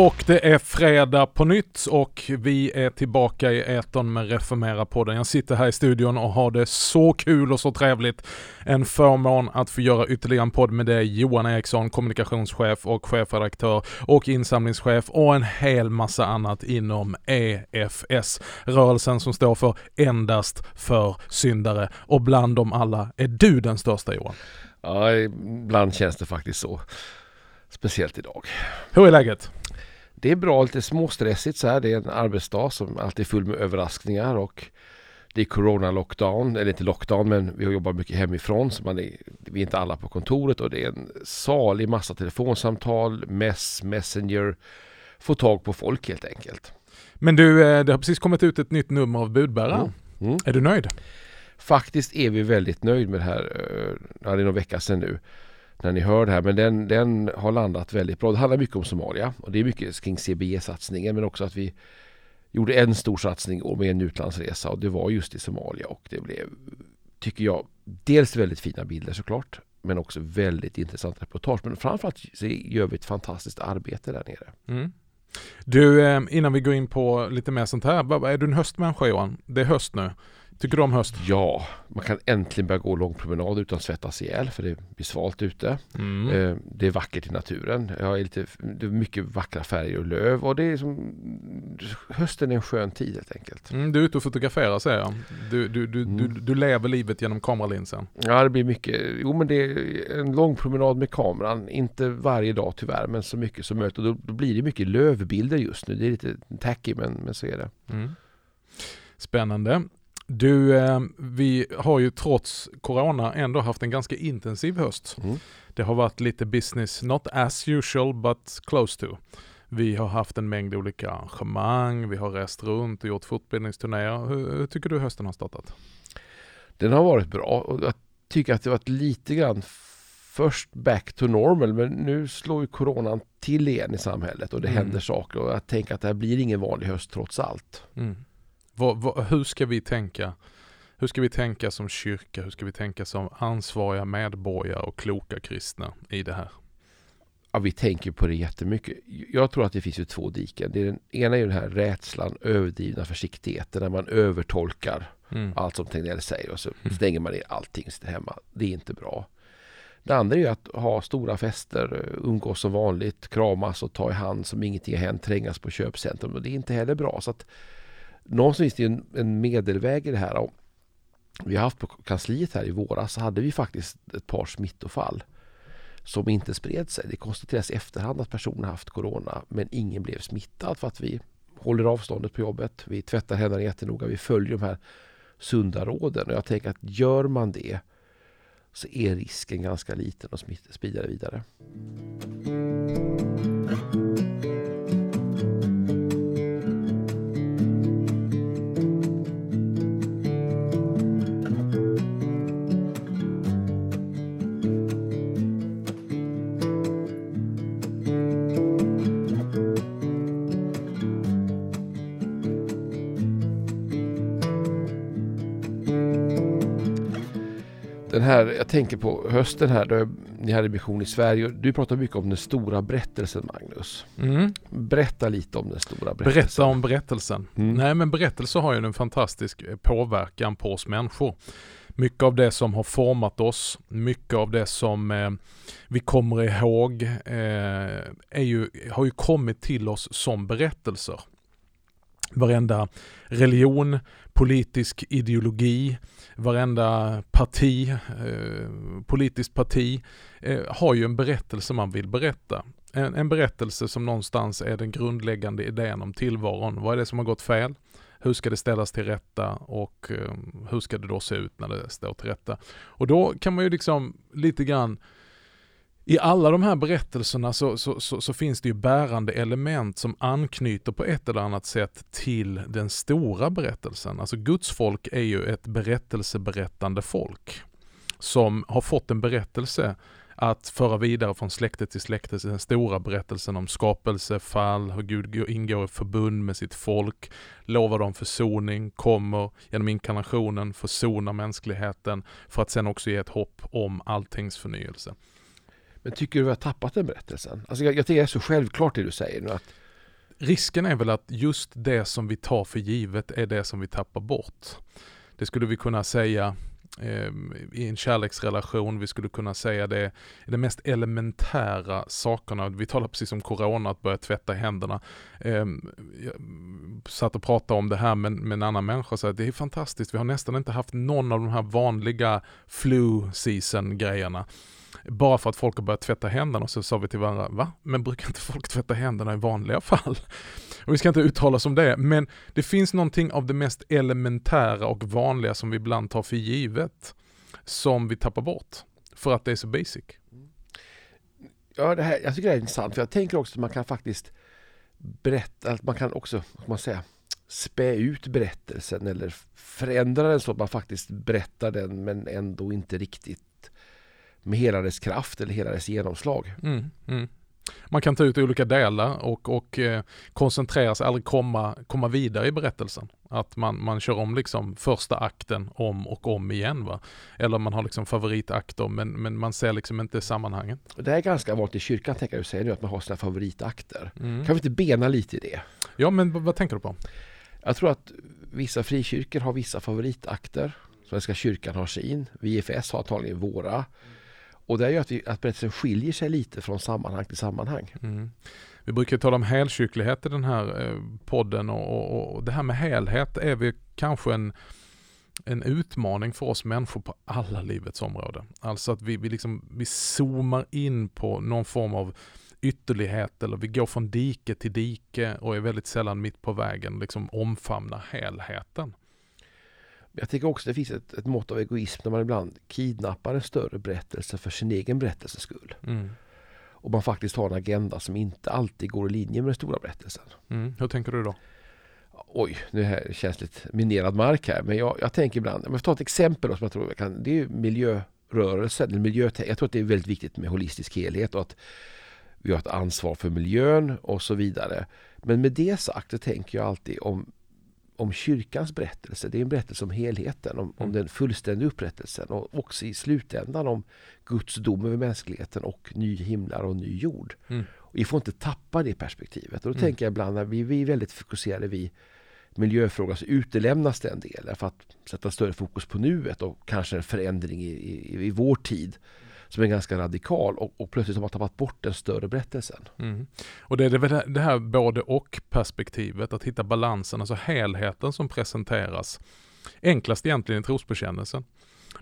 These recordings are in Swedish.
Och det är fredag på nytt och vi är tillbaka i etern med Reformera-podden. Jag sitter här i studion och har det så kul och så trevligt. En förmån att få göra ytterligare en podd med dig Johan Eriksson, kommunikationschef och chefredaktör och insamlingschef och en hel massa annat inom EFS. Rörelsen som står för Endast för syndare och bland dem alla är du den största Johan. Ja, ibland känns det faktiskt så. Speciellt idag. Hur är läget? Det är bra, lite småstressigt så här. Det är en arbetsdag som alltid är full med överraskningar och det är corona-lockdown, eller inte lockdown men vi jobbar mycket hemifrån så man är, vi är inte alla på kontoret och det är en salig massa telefonsamtal, mess, messenger, få tag på folk helt enkelt. Men du, eh, det har precis kommit ut ett nytt nummer av Budbäraren. Mm. Mm. Är du nöjd? Faktiskt är vi väldigt nöjd med det här. Eh, det är några veckor sedan nu när ni hör det här. Men den, den har landat väldigt bra. Det handlar mycket om Somalia och det är mycket kring CBE-satsningen men också att vi gjorde en stor satsning med en utlandsresa och det var just i Somalia och det blev, tycker jag, dels väldigt fina bilder såklart men också väldigt intressant reportage. Men framförallt så gör vi ett fantastiskt arbete där nere. Mm. Du, eh, innan vi går in på lite mer sånt här. Är du en höstmänniska Johan? Det är höst nu. Tycker du om höst? Ja, man kan äntligen börja gå lång promenad utan att svettas ihjäl för det blir svalt ute. Mm. Eh, det är vackert i naturen. Jag är lite, det är mycket vackra färger och löv och det är som hösten är en skön tid helt enkelt. Mm, du är ute och fotograferar säger jag. Du, du, du, mm. du, du lever livet genom kameralinsen. Ja, det blir mycket. Jo, men det är en lång promenad med kameran. Inte varje dag tyvärr, men så mycket som möjligt. Och då, då blir det mycket lövbilder just nu. Det är lite tacky, men, men så är det. Mm. Spännande. Du, eh, vi har ju trots corona ändå haft en ganska intensiv höst. Mm. Det har varit lite business, not as usual but close to. Vi har haft en mängd olika arrangemang, vi har rest runt och gjort fortbildningsturnéer. Hur, hur tycker du hösten har startat? Den har varit bra och jag tycker att det varit lite grann först back to normal men nu slår ju coronan till igen i samhället och det mm. händer saker och jag tänker att det här blir ingen vanlig höst trots allt. Mm. Vad, vad, hur ska vi tänka? Hur ska vi tänka som kyrka? Hur ska vi tänka som ansvariga medborgare och kloka kristna i det här? Ja, vi tänker på det jättemycket. Jag tror att det finns ju två diken. Det är den ena är den här rädslan, överdrivna försiktigheten när man övertolkar mm. allt som Tegnell säger och så mm. stänger man ner allting och sitter hemma. Det är inte bra. Det andra är att ha stora fester, umgås som vanligt, kramas och ta i hand som ingenting har hänt, trängas på köpcentrum. Och det är inte heller bra. Så att någonstans finns det en, en medelväg i det här. Och vi har haft på kansliet här i våras så hade vi faktiskt ett par smittofall som inte spred sig. Det konstateras i efterhand att personen haft corona men ingen blev smittad för att vi håller avståndet på jobbet. Vi tvättar händerna jättenoga. Vi följer de här sunda råden och jag tänker att gör man det så är risken ganska liten att sprida det vidare. Här, jag tänker på hösten här då ni hade mission i Sverige. Du pratar mycket om den stora berättelsen Magnus. Mm. Berätta lite om den stora berättelsen. Berätta om berättelsen. Mm. Nej men berättelser har ju en fantastisk eh, påverkan på oss människor. Mycket av det som har format oss, mycket av det som eh, vi kommer ihåg eh, är ju, har ju kommit till oss som berättelser. Varenda religion, politisk ideologi, varenda parti, eh, politiskt parti eh, har ju en berättelse man vill berätta. En, en, berättelse som någonstans är den grundläggande idén om tillvaron. Vad är det som har gått fel? Hur ska det ställas till rätta och eh, hur ska det då se ut när det står till rätta? Och då kan man ju liksom lite grann i alla de här berättelserna så, så, så, så, finns det ju bärande element som anknyter på ett eller annat sätt till den stora berättelsen. Alltså Guds folk är ju ett berättelseberättande folk som har fått en berättelse att föra vidare från släkte till släkte den stora berättelsen om skapelse, fall, hur Gud ingår i förbund med sitt folk, lovar dem försoning, kommer genom inkarnationen försona mänskligheten för att sen också ge ett hopp om alltings förnyelse. Men tycker du vi har tappat den berättelsen? Alltså jag, jag tycker det är så självklart det du säger nu att risken är väl att just det som vi tar för givet är det som vi tappar bort. Det skulle vi kunna säga eh, i en kärleksrelation, vi skulle kunna säga det, de mest elementära sakerna. Vi talar precis om corona, att börja tvätta händerna. Eh, jag satt och pratade om det här med, med en annan människa, och sa att det är fantastiskt, vi har nästan inte haft någon av de här vanliga flu season grejerna. Bara för att folk har börjat tvätta händerna och så sa vi till varandra, va? Men brukar inte folk tvätta händerna i vanliga fall? Och vi ska inte uttala oss om det, men det finns någonting av det mest elementära och vanliga som vi ibland tar för givet, som vi tappar bort. För att det är så basic. Ja, det här, jag tycker det är intressant, för jag tänker också att man kan faktiskt berätta, att man kan också, vad man säga, spä ut berättelsen eller förändra den så att man faktiskt berättar den men ändå inte riktigt med hela dess kraft eller hela dess genomslag. Mm, mm. Man kan ta ut olika delar och, och eh, koncentrera sig, aldrig komma, komma vidare i berättelsen. Att man, man kör om liksom första akten om och om igen. Va? Eller man har liksom favoritakter men, men man ser liksom inte sammanhanget. Det är ganska vanligt i kyrkan tänker du säger nu att man har sina favoritakter. Mm. Kan vi inte bena lite i det? Ja men vad tänker du på? Jag tror att vissa frikyrkor har vissa favoritakter. Svenska kyrkan har sin. VFS har antagligen våra. Och det gör att, vi, att berättelsen skiljer sig lite från sammanhang till sammanhang. Mm. Vi brukar tala om helkyrklighet i den här eh, podden och, och, och, det här med helhet är vi kanske en, en utmaning för oss människor på alla livets områden. Alltså att vi, vi, liksom, vi zoomar in på någon form av ytterlighet eller vi går från dike till dike och är väldigt sällan mitt på vägen, liksom omfamnar helheten. Jag tycker också det finns ett, ett mått av egoism när man ibland kidnappar en större berättelse för sin egen berättelses skull. Mm. Och man faktiskt har en agenda som inte alltid går i linje med den stora berättelsen. Mm. Hur tänker du då? Oj, nu här känns lite minerad mark här. Men jag, jag tänker ibland, om jag tar ett exempel då, som jag tror jag kan, det är miljörörelsen. Miljö, jag tror att det är väldigt viktigt med holistisk helhet och att vi har ett ansvar för miljön och så vidare. Men med det sagt så tänker jag alltid om om kyrkans berättelse. Det är en berättelse om helheten, om, om mm. den fullständiga upprättelsen och också i slutändan om Guds dom över mänskligheten och ny himlar och ny jord. Mm. Och vi får inte tappa det perspektivet. Och då mm. tänker jag ibland när vi, vi är väldigt fokuserade vid miljöfrågor så utelämnas den delen för att sätta större fokus på nuet och kanske en förändring i, i, i vår tid som är ganska radikal och, och plötsligt har man tappat bort den större berättelsen. Mm. Och det är det, det här både och perspektivet, att hitta balansen, alltså helheten som presenteras. Enklast egentligen i trosbekännelsen.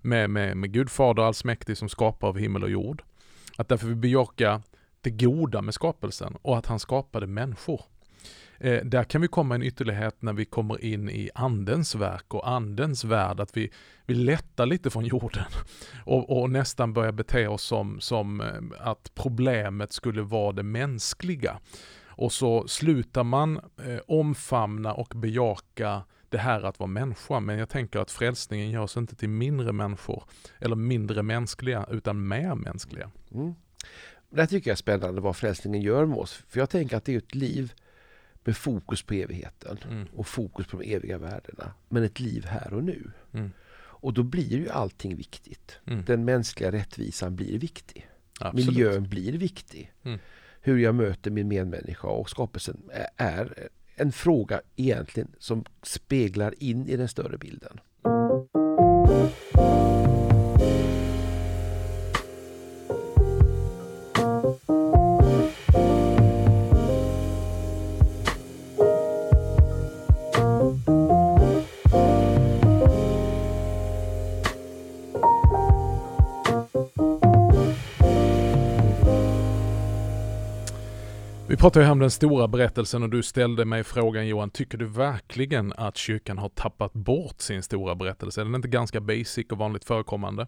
Med, med, med Gud Fader allsmäktig som skapar av himmel och jord. Att därför vi bejakar det goda med skapelsen och att han skapade människor. Eh, där kan vi komma en ytterlighet när vi kommer in i andens verk och andens värld, att vi, vi lättar lite från jorden och, och nästan börjar bete oss som, som eh, att problemet skulle vara det mänskliga. Och så slutar man eh, omfamna och bejaka det här att vara människa, men jag tänker att frälsningen görs inte till mindre människor eller mindre mänskliga, utan mer mänskliga. Mm. Det tycker jag är spännande vad frälsningen gör med oss, för jag tänker att det är ett liv med fokus på evigheten mm. och fokus på de eviga värdena. Men ett liv här och nu. Mm. Och då blir ju allting viktigt. Mm. Den mänskliga rättvisan blir viktig. Absolut. Miljön blir viktig. Mm. Hur jag möter min medmänniska och skapelsen är en fråga egentligen som speglar in i den större bilden. Vi pratar ju om den stora berättelsen och du ställde mig frågan Johan, tycker du verkligen att kyrkan har tappat bort sin stora berättelse? Är den inte ganska basic och vanligt förekommande?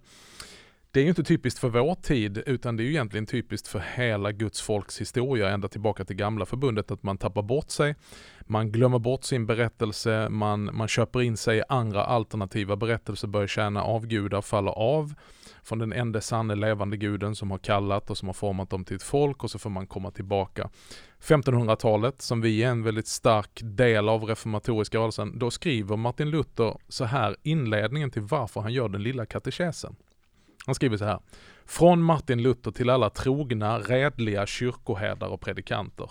Det är ju inte typiskt för vår tid, utan det är ju egentligen typiskt för hela Guds folks historia, ända tillbaka till gamla förbundet, att man tappar bort sig, man glömmer bort sin berättelse, man, man köper in sig i andra alternativa berättelser, börjar tjäna avgudar, faller av från den enda sanne levande guden som har kallat och som har format dem till ett folk och så får man komma tillbaka. 1500-talet, som vi är en väldigt stark del av reformatoriska rörelsen, då skriver Martin Luther så här inledningen till varför han gör den lilla katekesen. Han skriver så här. Från Martin Luther till alla trogna, redliga kyrkoherdar och predikanter.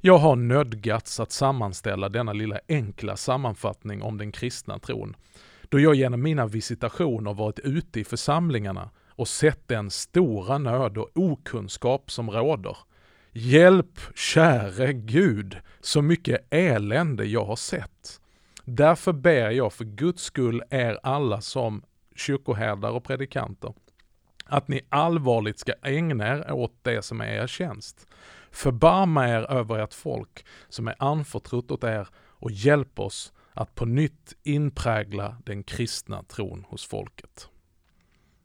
Jag har nödgats att sammanställa denna lilla enkla sammanfattning om den kristna tron, då jag genom mina visitationer varit ute i församlingarna och sett den stora nöd och okunskap som råder. Hjälp, käre Gud, så mycket elände jag har sett. Därför ber jag för Guds skull er alla som kyrkoherdar och predikanter, att ni allvarligt ska ägna er åt det som är er tjänst. Förbarma er över ert folk som är anförtrott åt er och hjälp oss att på nytt inprägla den kristna tron hos folket.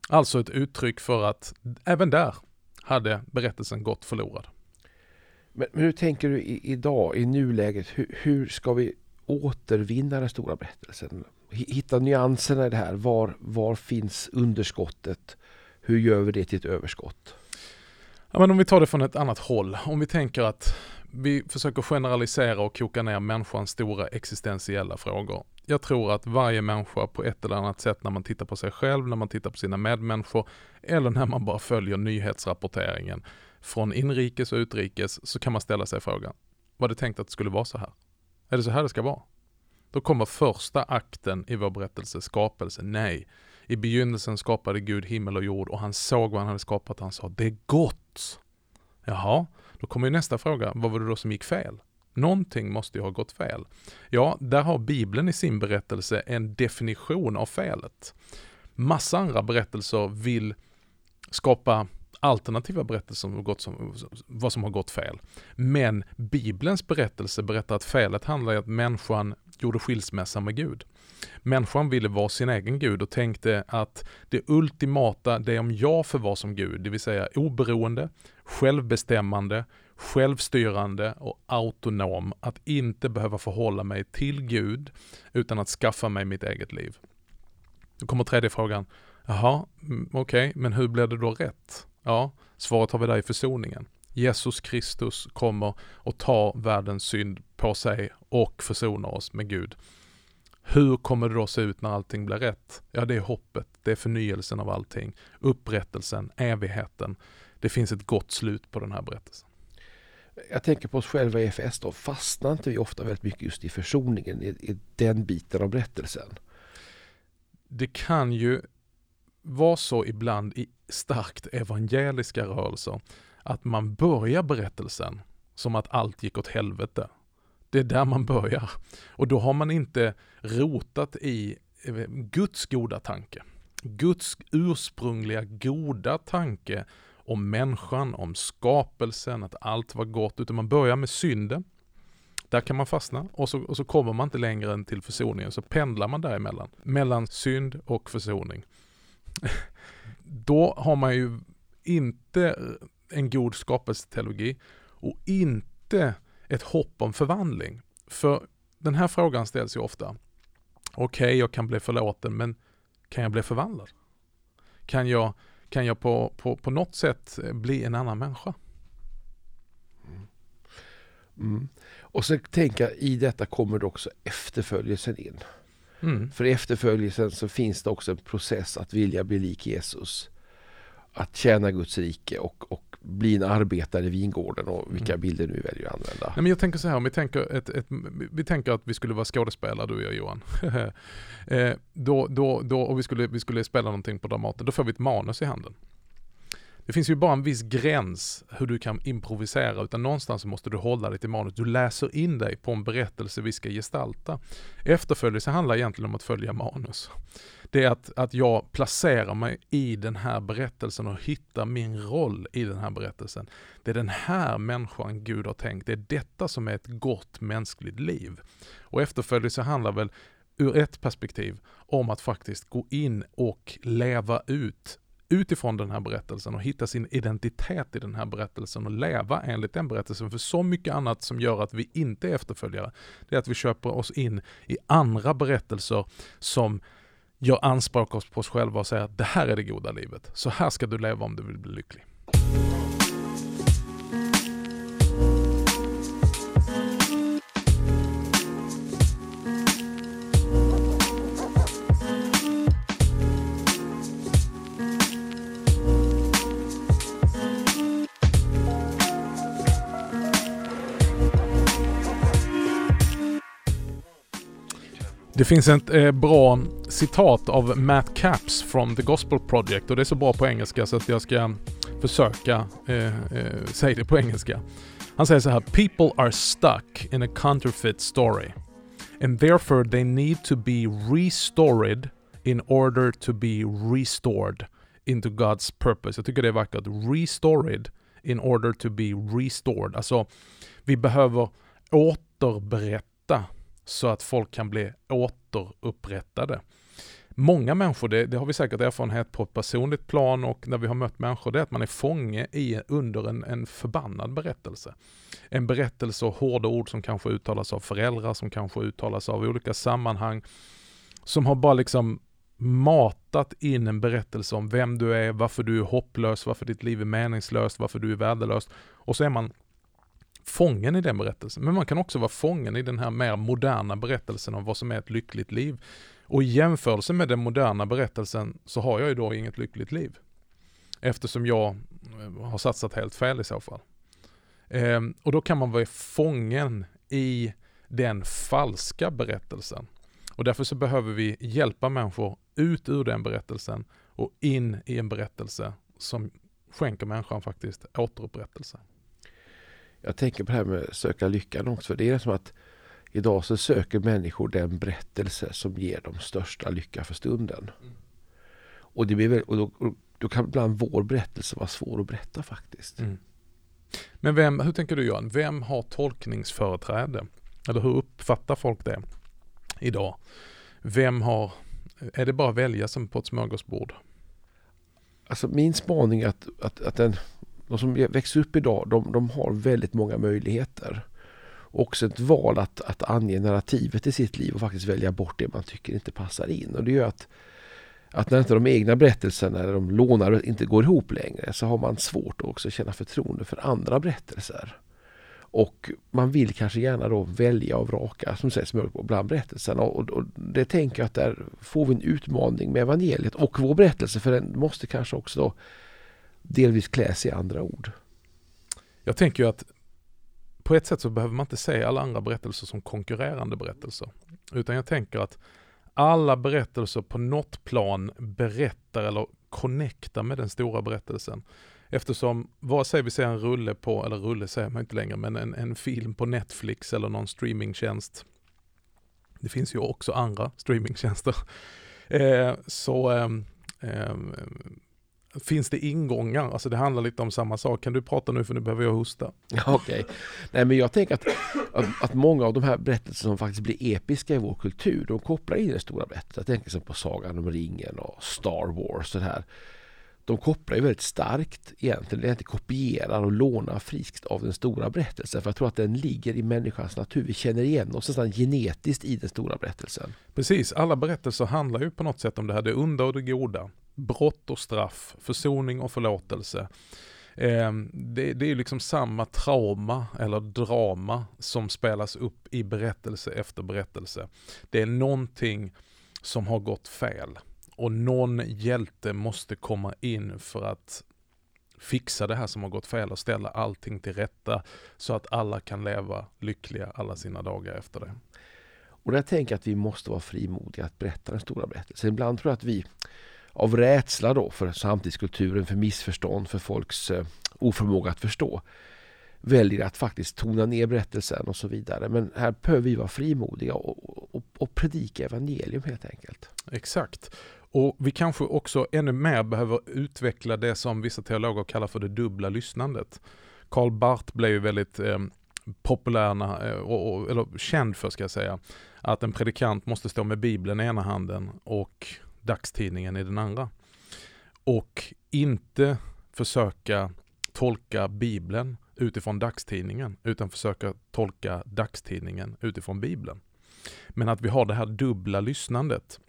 Alltså ett uttryck för att även där hade berättelsen gått förlorad. Men, men hur tänker du i, idag, i nuläget, hur, hur ska vi återvinna den stora berättelsen? Hitta nyanserna i det här. Var, var finns underskottet? Hur gör vi det till ett överskott? Ja, men om vi tar det från ett annat håll. Om vi tänker att vi försöker generalisera och koka ner människans stora existentiella frågor. Jag tror att varje människa på ett eller annat sätt när man tittar på sig själv, när man tittar på sina medmänniskor eller när man bara följer nyhetsrapporteringen från inrikes och utrikes så kan man ställa sig frågan, var det tänkt att det skulle vara så här? Är det så här det ska vara? Då kommer första akten i vår berättelse, skapelse. Nej, i begynnelsen skapade Gud himmel och jord och han såg vad han hade skapat och han sa det är gott. Jaha, då kommer ju nästa fråga, vad var det då som gick fel? Någonting måste ju ha gått fel. Ja, där har Bibeln i sin berättelse en definition av felet. Massa andra berättelser vill skapa alternativa berättelser om som, vad som har gått fel. Men Bibelns berättelse berättar att felet handlar om att människan gjorde skilsmässa med Gud. Människan ville vara sin egen Gud och tänkte att det ultimata, det är om jag får vara som Gud, det vill säga oberoende, självbestämmande, självstyrande och autonom. Att inte behöva förhålla mig till Gud utan att skaffa mig mitt eget liv. Då kommer tredje frågan. Jaha, mm, okej, okay, men hur blir det då rätt? Ja, svaret har vi där i försoningen. Jesus Kristus kommer och tar världens synd på sig och försonar oss med Gud. Hur kommer det då se ut när allting blir rätt? Ja, det är hoppet, det är förnyelsen av allting, upprättelsen, evigheten. Det finns ett gott slut på den här berättelsen. Jag tänker på oss själva i EFS då, fastnar inte vi ofta väldigt mycket just i försoningen, i, i den biten av berättelsen? Det kan ju vara så ibland i starkt evangeliska rörelser att man börjar berättelsen som att allt gick åt helvete. Det är där man börjar. Och då har man inte rotat i eh, Guds goda tanke. Guds ursprungliga goda tanke om människan, om skapelsen, att allt var gott, utan man börjar med synden. Där kan man fastna och så, och så kommer man inte längre än till försoningen, så pendlar man däremellan. Mellan synd och försoning. Då har man ju inte en god skapelseteologi och inte ett hopp om förvandling. För den här frågan ställs ju ofta. Okej, okay, jag kan bli förlåten, men kan jag bli förvandlad? Kan jag, kan jag på, på, på något sätt bli en annan människa? Mm. mm. Och så tänker jag, i detta kommer också efterföljelsen in. Mm. För i efterföljelsen så finns det också en process att vilja bli lik Jesus. Att tjäna Guds rike och, och bli en arbetare i vingården och vilka mm. bilder nu väljer att använda. Nej, men jag tänker så här, om vi tänker, ett, ett, vi tänker att vi skulle vara skådespelare du och jag Johan. eh, då, då, då, och vi skulle, vi skulle spela någonting på Dramaten, då får vi ett manus i handen. Det finns ju bara en viss gräns hur du kan improvisera, utan någonstans måste du hålla dig till manus. Du läser in dig på en berättelse vi ska gestalta. Efterföljelse handlar egentligen om att följa manus. Det är att, att jag placerar mig i den här berättelsen och hittar min roll i den här berättelsen. Det är den här människan Gud har tänkt. Det är detta som är ett gott mänskligt liv. Och efterföljelse handlar väl ur ett perspektiv om att faktiskt gå in och leva ut utifrån den här berättelsen och hitta sin identitet i den här berättelsen och leva enligt den berättelsen. För så mycket annat som gör att vi inte är efterföljare, det är att vi köper oss in i andra berättelser som gör anspråk på oss själva och säger att det här är det goda livet. Så här ska du leva om du vill bli lycklig. Det finns ett eh, bra citat av Matt Capps från The Gospel Project och det är så bra på engelska så att jag ska försöka eh, eh, säga det på engelska. Han säger så här, “People are stuck in a counterfeit story and therefore they need to be restored in order to be restored into God's purpose. Jag tycker det är vackert. Restored in order to be restored. Alltså, vi behöver återberätta så att folk kan bli återupprättade. Många människor, det, det, har vi säkert erfarenhet på ett personligt plan och när vi har mött människor, det är att man är fånge i, under en, en förbannad berättelse. En berättelse och hårda ord som kanske uttalas av föräldrar, som kanske uttalas av olika sammanhang, som har bara liksom matat in en berättelse om vem du är, varför du är hopplös, varför ditt liv är meningslöst, varför du är värdelös. Och så är man fången i den berättelsen. Men man kan också vara fången i den här mer moderna berättelsen om vad som är ett lyckligt liv. Och i jämförelse med den moderna berättelsen så har jag ju då inget lyckligt liv. Eftersom jag eh, har satsat helt fel i så fall. Ehm, och då kan man vara fången i den falska berättelsen. Och därför så behöver vi hjälpa människor ut ur den berättelsen och in i en berättelse som skänker människan faktiskt återupprättelse. Jag tänker på det här med att söka lyckan också. Det är som att idag så söker människor den berättelse som ger dem största lycka för stunden. Mm. Och, det blir väl, och då, och då, kan ibland vår berättelse vara svår att berätta faktiskt. Mm. Men vem, hur tänker du Johan, vem har tolkningsföreträde? Eller hur uppfattar folk det idag? Vem har, är det bara att välja som på ett smörgåsbord? Alltså min spaning är att, att, att den, de som växer upp idag, de, de har väldigt många möjligheter. Också ett val att, att ange narrativet i sitt liv och faktiskt välja bort det man tycker inte passar in. Och det gör att, att när inte de egna berättelserna eller de lånade, inte går ihop längre så har man svårt att också känna förtroende för andra berättelser. Och man vill kanske gärna då välja och vraka som sägs bland berättelserna. Och, och, det tänker jag att där får vi en utmaning med evangeliet och vår berättelse för den måste kanske också då delvis kläs i andra ord. Jag tänker ju att på ett sätt så behöver man inte se alla andra berättelser som konkurrerande berättelser. Utan jag tänker att alla berättelser på något plan berättar eller connectar med den stora berättelsen. Eftersom, vad säger vi ser en rulle på, eller rulle säger man inte längre, men en, en film på Netflix eller någon streamingtjänst. Det finns ju också andra streamingtjänster. Eh, så eh, eh, finns det ingångar, alltså det handlar lite om samma sak. Kan du prata nu för nu behöver jag hosta. Okej. Okay. Nej men jag tänker att, att, att, många av de här berättelserna som faktiskt blir episka i vår kultur, de kopplar in den stora berättelsen. Jag tänker som på Sagan om ringen och Star Wars och det här de kopplar ju väldigt starkt egentligen, inte kopierar och lånar friskt av den stora berättelsen. För jag tror att den ligger i människans natur. Vi känner igen oss nästan genetiskt i den stora berättelsen. Precis, alla berättelser handlar ju på något sätt om det här, det onda och det goda. Brott och straff, försoning och förlåtelse. Ehm, det, det är liksom samma trauma eller drama som spelas upp i berättelse efter berättelse. Det är någonting som har gått fel. Och någon hjälte måste komma in för att fixa det här som har gått fel och ställa allting till rätta så att alla kan leva lyckliga alla sina dagar efter det. Och jag tänker att vi måste vara frimodiga att berätta den stora berättelsen. Ibland tror jag att vi av rädsla då för samtidskulturen, för missförstånd, för folks eh, oförmåga att förstå väljer att faktiskt tona ner berättelsen och så vidare. Men här behöver vi vara frimodiga och, och, och predika evangelium helt enkelt. Exakt. Och vi kanske också ännu mer behöver utveckla det som vissa teologer kallar för det dubbla lyssnandet. Karl Barth blev ju väldigt eh, populär, eh, och, och, eller känd för ska jag säga, att en predikant måste stå med bibeln i ena handen och dagstidningen i den andra. Och inte försöka tolka bibeln utifrån dagstidningen, utan försöka tolka dagstidningen utifrån bibeln. Men att vi har det här dubbla lyssnandet.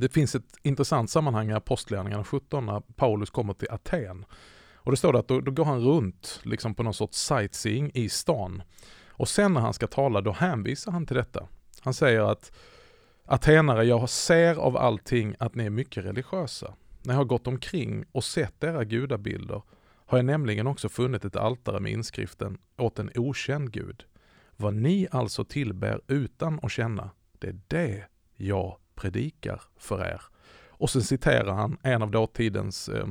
Det finns ett intressant sammanhang i Apostlagärningarna 17 när Paulus kommer till Aten. Och det står det att då, då, går han runt liksom på någon sorts sightseeing i stan. Och sen när han ska tala då hänvisar han till detta. Han säger att Atenare, jag ser av allting att ni är mycket religiösa. När jag har gått omkring och sett era gudabilder har jag nämligen också funnit ett altare med inskriften åt en okänd gud. Vad ni alltså tillber utan att känna, Det är det jag predikar för er. Och sen citerar han en av dåtidens eh,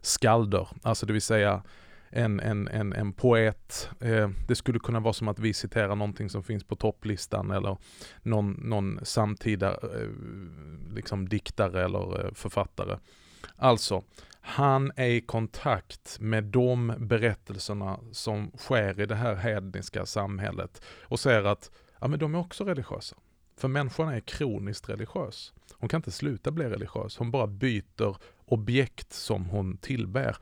skalder, alltså det vill säga en, en, en, en poet. Eh, det skulle kunna vara som att vi citerar någonting som finns på topplistan eller någon, någon samtida eh, liksom diktare eller eh, författare. Alltså, han är i kontakt med de berättelserna som sker i det här hedniska samhället och ser att ja, men de är också religiösa. För människan är kroniskt religiös. Hon kan inte sluta bli religiös, hon bara byter objekt som hon tillber.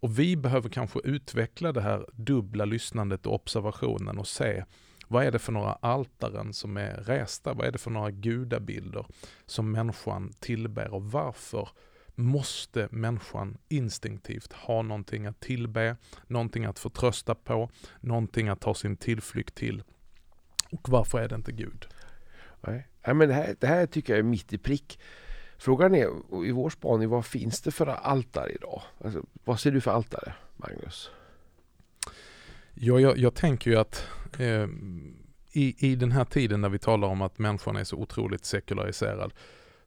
Och vi behöver kanske utveckla det här dubbla lyssnandet och observationen och se vad är det för några altaren som är resta? Vad är det för några gudabilder som människan tillber och varför måste människan instinktivt ha någonting att tillbe, någonting att förtrösta på, någonting att ta sin tillflykt till. Och varför är det inte Gud? Nej, men det, här, det här tycker jag är mitt i prick. Frågan är i vår spaning, vad finns det för altare idag? Alltså, vad ser du för altare, Magnus? Ja, jag, jag tänker ju att eh, i, i den här tiden när vi talar om att människan är så otroligt sekulariserad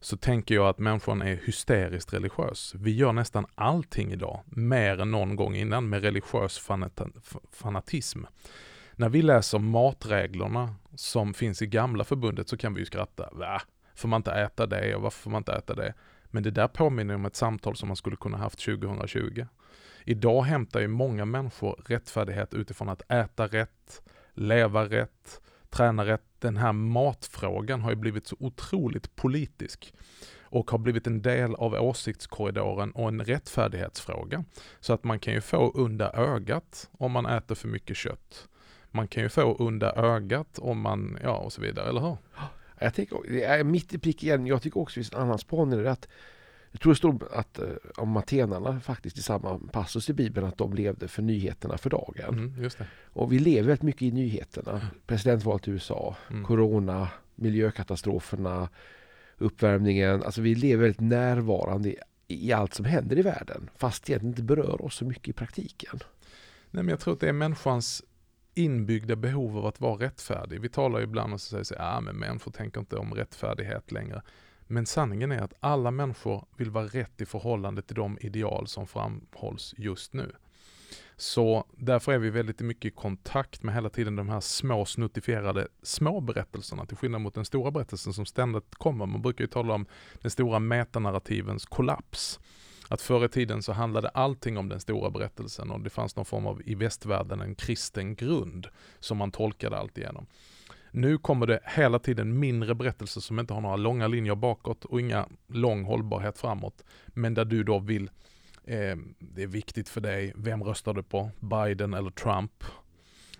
så tänker jag att människan är hysteriskt religiös. Vi gör nästan allting idag, mer än någon gång innan, med religiös fanatism. När vi läser matreglerna som finns i gamla förbundet så kan vi ju skratta. Va? Får man inte äta det och varför får man inte äta det? Men det där påminner om ett samtal som man skulle kunna haft 2020. Idag hämtar ju många människor rättfärdighet utifrån att äta rätt, leva rätt, träna rätt. Den här matfrågan har ju blivit så otroligt politisk och har blivit en del av åsiktskorridoren och en rättfärdighetsfråga. Så att man kan ju få under ögat om man äter för mycket kött. Man kan ju få under ögat om man, ja och så vidare, eller hur? Jag tycker, det är mitt i prick igen. Jag tycker också det finns en annan spaning. Att, jag tror det står att, uh, om atenarna faktiskt i samma passus i Bibeln att de levde för nyheterna för dagen. Mm, och vi lever väldigt mycket i nyheterna. Mm. Presidentvalet i USA, mm. Corona, miljökatastroferna, uppvärmningen. Alltså vi lever väldigt närvarande i, i allt som händer i världen. Fast det inte berör oss så mycket i praktiken. Nej, men jag tror att det är människans inbyggda behov av att vara rättfärdig. Vi talar ju ibland och säger att ja, ah, men människor tänker inte om rättfärdighet längre. Men sanningen är att alla människor vill vara rätt i förhållande till de ideal som framhålls just nu. Så därför är vi väldigt mycket i kontakt med hela tiden de här små snuttifierade små berättelserna till skillnad mot den stora berättelsen som ständigt kommer. Man brukar ju tala om den stora metanarrativens kollaps. Att förr i tiden så handlade allting om den stora berättelsen och det fanns någon form av i västvärlden en kristen grund som man tolkade allt igenom. Nu kommer det hela tiden mindre berättelser som inte har några långa linjer bakåt och inga lång hållbarhet framåt. Men där du då vill, eh, det är viktigt för dig, vem röstar du på? Biden eller Trump?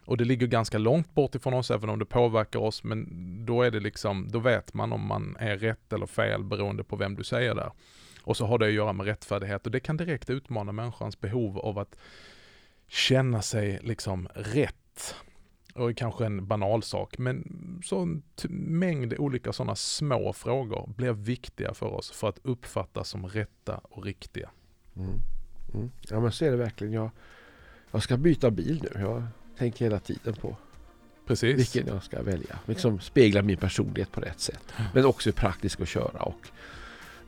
Och det ligger ganska långt bort ifrån oss även om det påverkar oss men då är det liksom, då vet man om man är rätt eller fel beroende på vem du säger där. Och så har det att göra med rättfärdighet och det kan direkt utmana människans behov av att känna sig liksom rätt. Och kanske en banal sak, men så en mängd olika sådana små frågor blir viktiga för oss för att uppfattas som rätta och riktiga. Mm. Mm. Ja men så är det verkligen. Jag, jag ska byta bil nu. Jag tänker hela tiden på Precis. vilken jag ska välja. Liksom spegla min personlighet på rätt sätt. Men också praktisk att köra och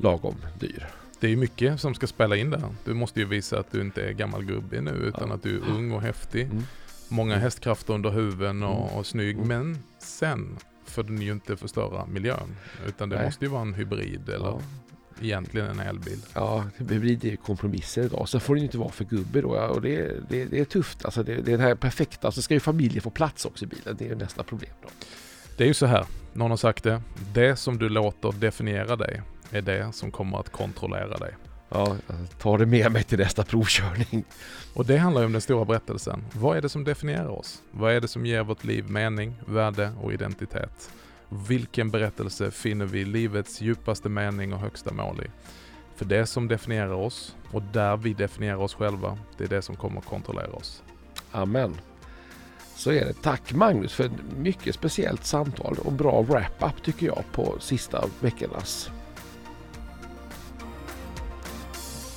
lagom dyr. Det är mycket som ska spela in där. Du måste ju visa att du inte är gammal gubbe nu utan ja. att du är ung och häftig. Mm. Många mm. hästkrafter under huven och, mm. och snygg. Mm. Men sen får den ju inte förstöra miljön. Utan det Nej. måste ju vara en hybrid eller ja. egentligen en elbil. Ja, hybrid är kompromisser idag. Så får den ju inte vara för gubbe då. Och det, det, det är tufft. Alltså det, det är det här perfekta. Så ska ju familjen få plats också i bilen. Det är nästa problem då. Det är ju så här. Någon har sagt det. Det som du låter definiera dig är det som kommer att kontrollera dig. Ja, ta det med mig till nästa provkörning. Och det handlar ju om den stora berättelsen. Vad är det som definierar oss? Vad är det som ger vårt liv mening, värde och identitet? Vilken berättelse finner vi livets djupaste mening och högsta mål i? För det som definierar oss och där vi definierar oss själva, det är det som kommer att kontrollera oss. Amen. Så är det. Tack Magnus för ett mycket speciellt samtal och bra wrap-up tycker jag på sista veckornas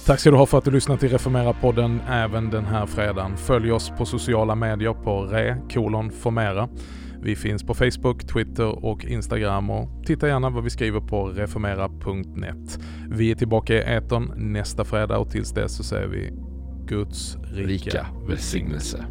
Tack ska du ha för att du lyssnat till Reformera-podden även den här fredagen. Följ oss på sociala medier på re formera. Vi finns på Facebook, Twitter och Instagram och titta gärna vad vi skriver på reformera.net. Vi är tillbaka i etern nästa fredag och tills dess så säger vi Guds rika, rika välsignelse.